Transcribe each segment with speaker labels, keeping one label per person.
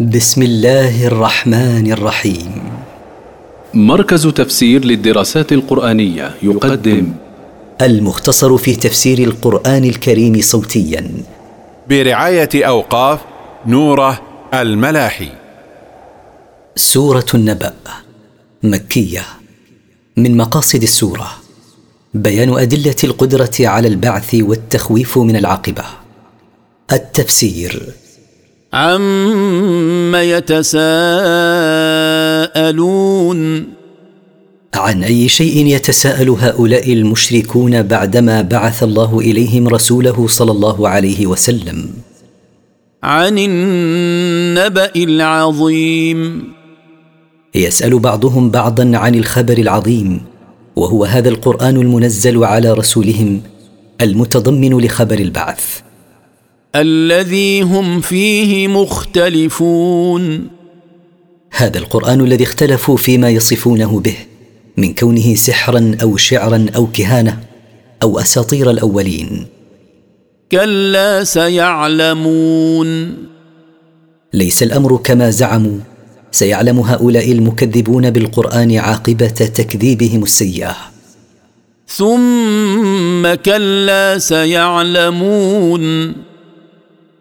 Speaker 1: بسم الله الرحمن الرحيم.
Speaker 2: مركز تفسير للدراسات القرآنية يقدم.
Speaker 1: المختصر في تفسير القرآن الكريم صوتيا.
Speaker 3: برعاية أوقاف نوره الملاحي.
Speaker 1: سورة النبأ مكية. من مقاصد السورة بيان أدلة القدرة على البعث والتخويف من العاقبة. التفسير
Speaker 4: عم يتساءلون
Speaker 1: عن اي شيء يتساءل هؤلاء المشركون بعدما بعث الله اليهم رسوله صلى الله عليه وسلم.
Speaker 4: عن النبا العظيم
Speaker 1: يسال بعضهم بعضا عن الخبر العظيم وهو هذا القران المنزل على رسولهم المتضمن لخبر البعث.
Speaker 4: الذي هم فيه مختلفون.
Speaker 1: هذا القرآن الذي اختلفوا فيما يصفونه به من كونه سحرا أو شعرا أو كهانة أو أساطير الأولين.
Speaker 4: كلا سيعلمون.
Speaker 1: ليس الأمر كما زعموا سيعلم هؤلاء المكذبون بالقرآن عاقبة تكذيبهم السيئة.
Speaker 4: ثم كلا سيعلمون.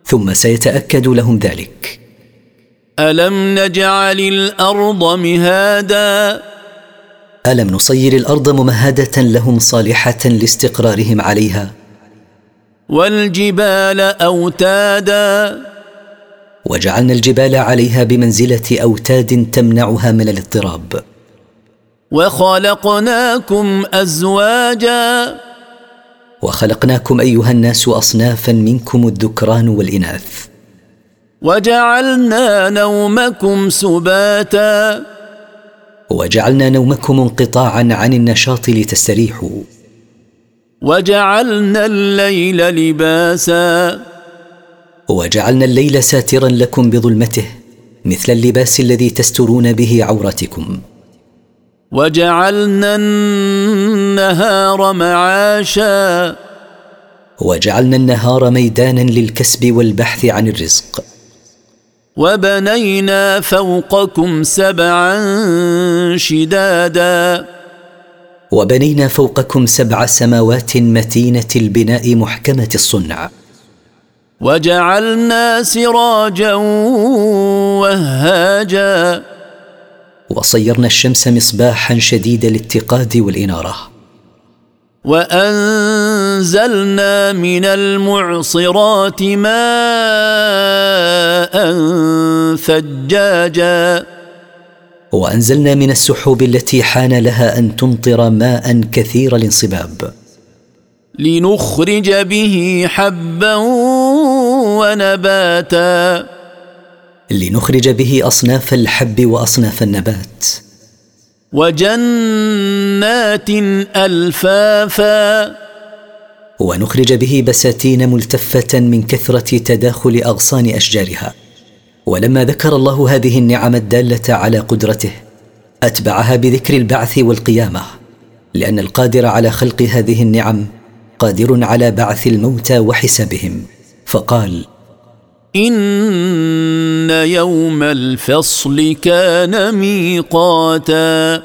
Speaker 1: ثم سيتأكد لهم ذلك.
Speaker 4: ألم نجعل الأرض مهادا؟
Speaker 1: ألم نصير الأرض ممهدة لهم صالحة لاستقرارهم عليها؟
Speaker 4: والجبال أوتادا؟
Speaker 1: وجعلنا الجبال عليها بمنزلة أوتاد تمنعها من الاضطراب.
Speaker 4: وخلقناكم أزواجا؟
Speaker 1: وخلقناكم أيها الناس اصنافا منكم الذكران والإناث.
Speaker 4: وجعلنا نومكم سباتا.
Speaker 1: وجعلنا نومكم انقطاعا عن النشاط لتستريحوا.
Speaker 4: وجعلنا الليل لباسا.
Speaker 1: وجعلنا الليل ساترا لكم بظلمته مثل اللباس الذي تسترون به عورتكم
Speaker 4: وجعلنا النهار معاشا.
Speaker 1: وجعلنا النهار ميدانا للكسب والبحث عن الرزق.
Speaker 4: وبنينا فوقكم سبعا شدادا.
Speaker 1: وبنينا فوقكم سبع سماوات متينة البناء محكمة الصنع.
Speaker 4: وجعلنا سراجا وهاجا.
Speaker 1: وصيرنا الشمس مصباحا شديد الاتقاد والإنارة.
Speaker 4: وأنزلنا من المعصرات ماء ثجاجا.
Speaker 1: وأنزلنا من السحوب التي حان لها أن تمطر ماء كثير الانصباب.
Speaker 4: لنخرج به حبا ونباتا.
Speaker 1: لنخرج به أصناف الحب وأصناف النبات.
Speaker 4: وجنات ألفافا.
Speaker 1: ونخرج به بساتين ملتفة من كثرة تداخل أغصان أشجارها. ولما ذكر الله هذه النعم الدالة على قدرته أتبعها بذكر البعث والقيامة. لأن القادر على خلق هذه النعم قادر على بعث الموتى وحسابهم. فقال
Speaker 4: إن يوم الفصل كان ميقاتا.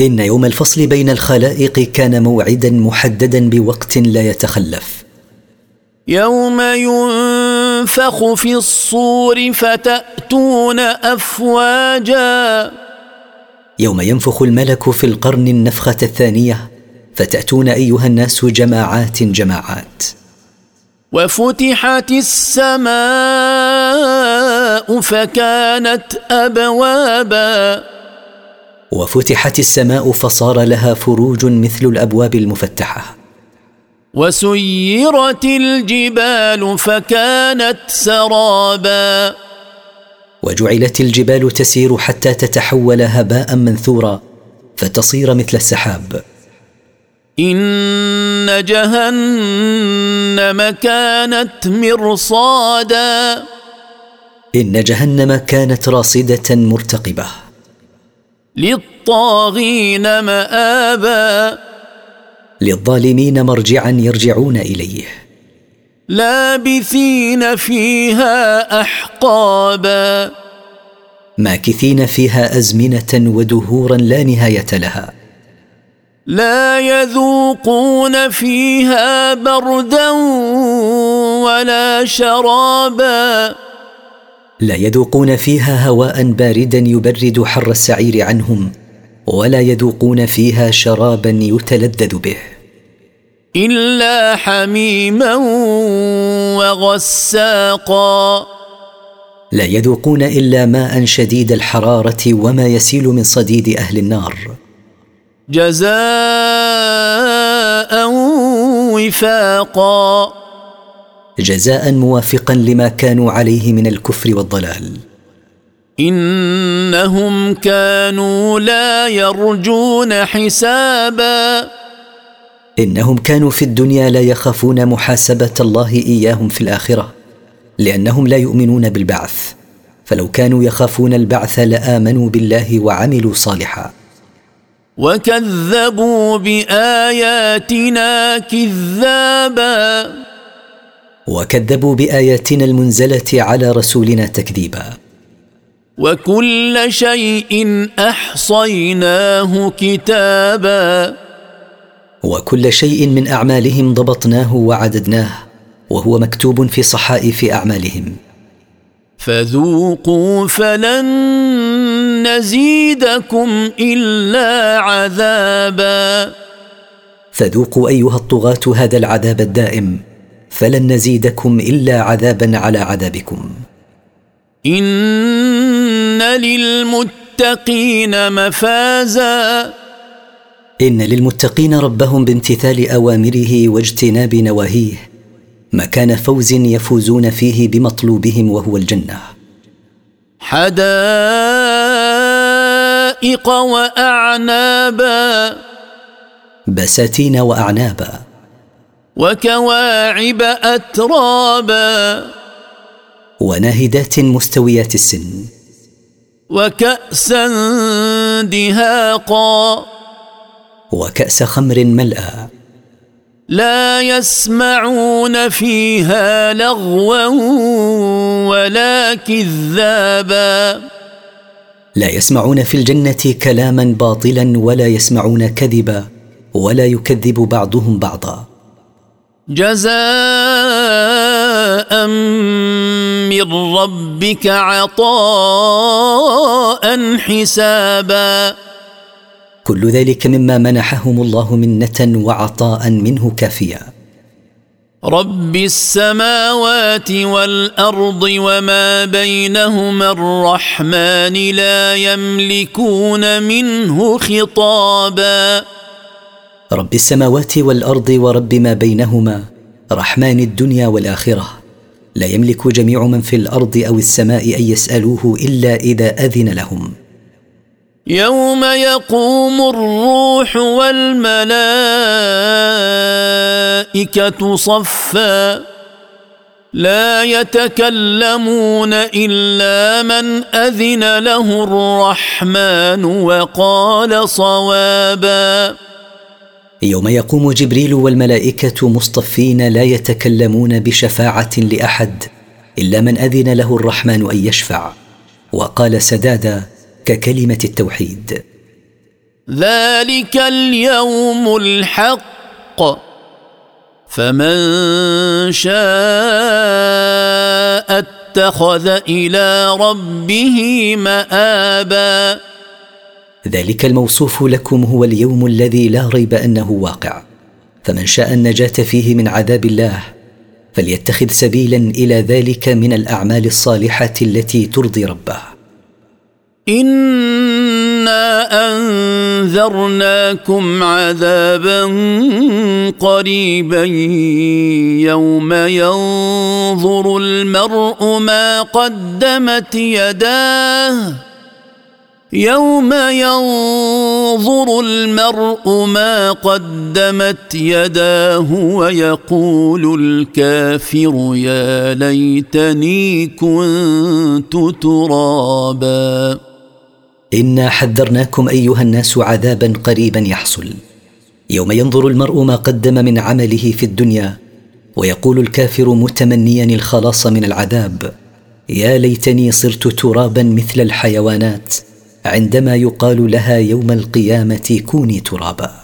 Speaker 1: إن يوم الفصل بين الخلائق كان موعدا محددا بوقت لا يتخلف.
Speaker 4: يوم ينفخ في الصور فتأتون أفواجا.
Speaker 1: يوم ينفخ الملك في القرن النفخة الثانية فتأتون أيها الناس جماعات جماعات.
Speaker 4: وفتحت السماء فكانت أبوابا.
Speaker 1: وفتحت السماء فصار لها فروج مثل الأبواب المفتحة.
Speaker 4: وسيرت الجبال فكانت سرابا.
Speaker 1: وجعلت الجبال تسير حتى تتحول هباء منثورا فتصير مثل السحاب.
Speaker 4: إن جهنم كانت مرصادا.
Speaker 1: إن جهنم كانت راصدة مرتقبة.
Speaker 4: للطاغين مآبا.
Speaker 1: للظالمين مرجعا يرجعون إليه.
Speaker 4: لابثين فيها أحقابا.
Speaker 1: ماكثين فيها أزمنة ودهورا لا نهاية لها.
Speaker 4: لا يذوقون فيها بردا ولا شرابا.
Speaker 1: لا يذوقون فيها هواء باردا يبرد حر السعير عنهم ولا يذوقون فيها شرابا يتلذذ به.
Speaker 4: إلا حميما وغساقا.
Speaker 1: لا يذوقون إلا ماء شديد الحرارة وما يسيل من صديد أهل النار.
Speaker 4: جزاء وفاقا.
Speaker 1: جزاء موافقا لما كانوا عليه من الكفر والضلال.
Speaker 4: إنهم كانوا لا يرجون حسابا.
Speaker 1: إنهم كانوا في الدنيا لا يخافون محاسبة الله إياهم في الآخرة لأنهم لا يؤمنون بالبعث. فلو كانوا يخافون البعث لآمنوا بالله وعملوا صالحا.
Speaker 4: وكذبوا باياتنا كذابا.
Speaker 1: وكذبوا باياتنا المنزله على رسولنا تكذيبا.
Speaker 4: وكل شيء احصيناه كتابا.
Speaker 1: وكل شيء من اعمالهم ضبطناه وعددناه وهو مكتوب في صحائف اعمالهم.
Speaker 4: فذوقوا فلن نزيدكم إلا عذابا.
Speaker 1: فذوقوا أيها الطغاة هذا العذاب الدائم فلن نزيدكم إلا عذابا على عذابكم.
Speaker 4: إن للمتقين مفازا.
Speaker 1: إن للمتقين ربهم بامتثال أوامره واجتناب نواهيه. مكان فوز يفوزون فيه بمطلوبهم وهو الجنة.
Speaker 4: حدائق وأعنابا.
Speaker 1: بساتين وأعنابا.
Speaker 4: وكواعب أترابا.
Speaker 1: وناهدات مستويات السن.
Speaker 4: وكأسا دهاقا.
Speaker 1: وكأس خمر ملأى.
Speaker 4: لا يسمعون فيها لغوا ولا كذابا.
Speaker 1: لا يسمعون في الجنة كلاما باطلا ولا يسمعون كذبا ولا يكذب بعضهم بعضا.
Speaker 4: جزاء من ربك عطاء حسابا.
Speaker 1: كل ذلك مما منحهم الله منة وعطاء منه كافيا.
Speaker 4: رب السماوات والأرض وما بينهما الرحمن لا يملكون منه خطابا.
Speaker 1: رب السماوات والأرض ورب ما بينهما رحمن الدنيا والآخرة. لا يملك جميع من في الأرض أو السماء أن يسألوه إلا إذا أذن لهم.
Speaker 4: يوم يقوم الروح والملائكة صفا. لا يتكلمون إلا من أذن له الرحمن وقال صوابا.
Speaker 1: يوم يقوم جبريل والملائكة مصطفين لا يتكلمون بشفاعة لأحد إلا من أذن له الرحمن أن يشفع. وقال سدادا ككلمة التوحيد.
Speaker 4: ذلك اليوم الحق. فمن شاء اتخذ إلى ربه مآبا.
Speaker 1: ذلك الموصوف لكم هو اليوم الذي لا ريب أنه واقع. فمن شاء النجاة فيه من عذاب الله فليتخذ سبيلا إلى ذلك من الأعمال الصالحة التي ترضي ربه.
Speaker 4: انا انذرناكم عذابا قريبا يوم ينظر المرء ما قدمت يداه يوم ينظر المرء ما قدمت يداه ويقول الكافر يا ليتني كنت ترابا
Speaker 1: إنا حذرناكم أيها الناس عذابا قريبا يحصل. يوم ينظر المرء ما قدم من عمله في الدنيا ويقول الكافر متمنيا الخلاص من العذاب. يا ليتني صرت ترابا مثل الحيوانات عندما يقال لها يوم القيامة كوني ترابا.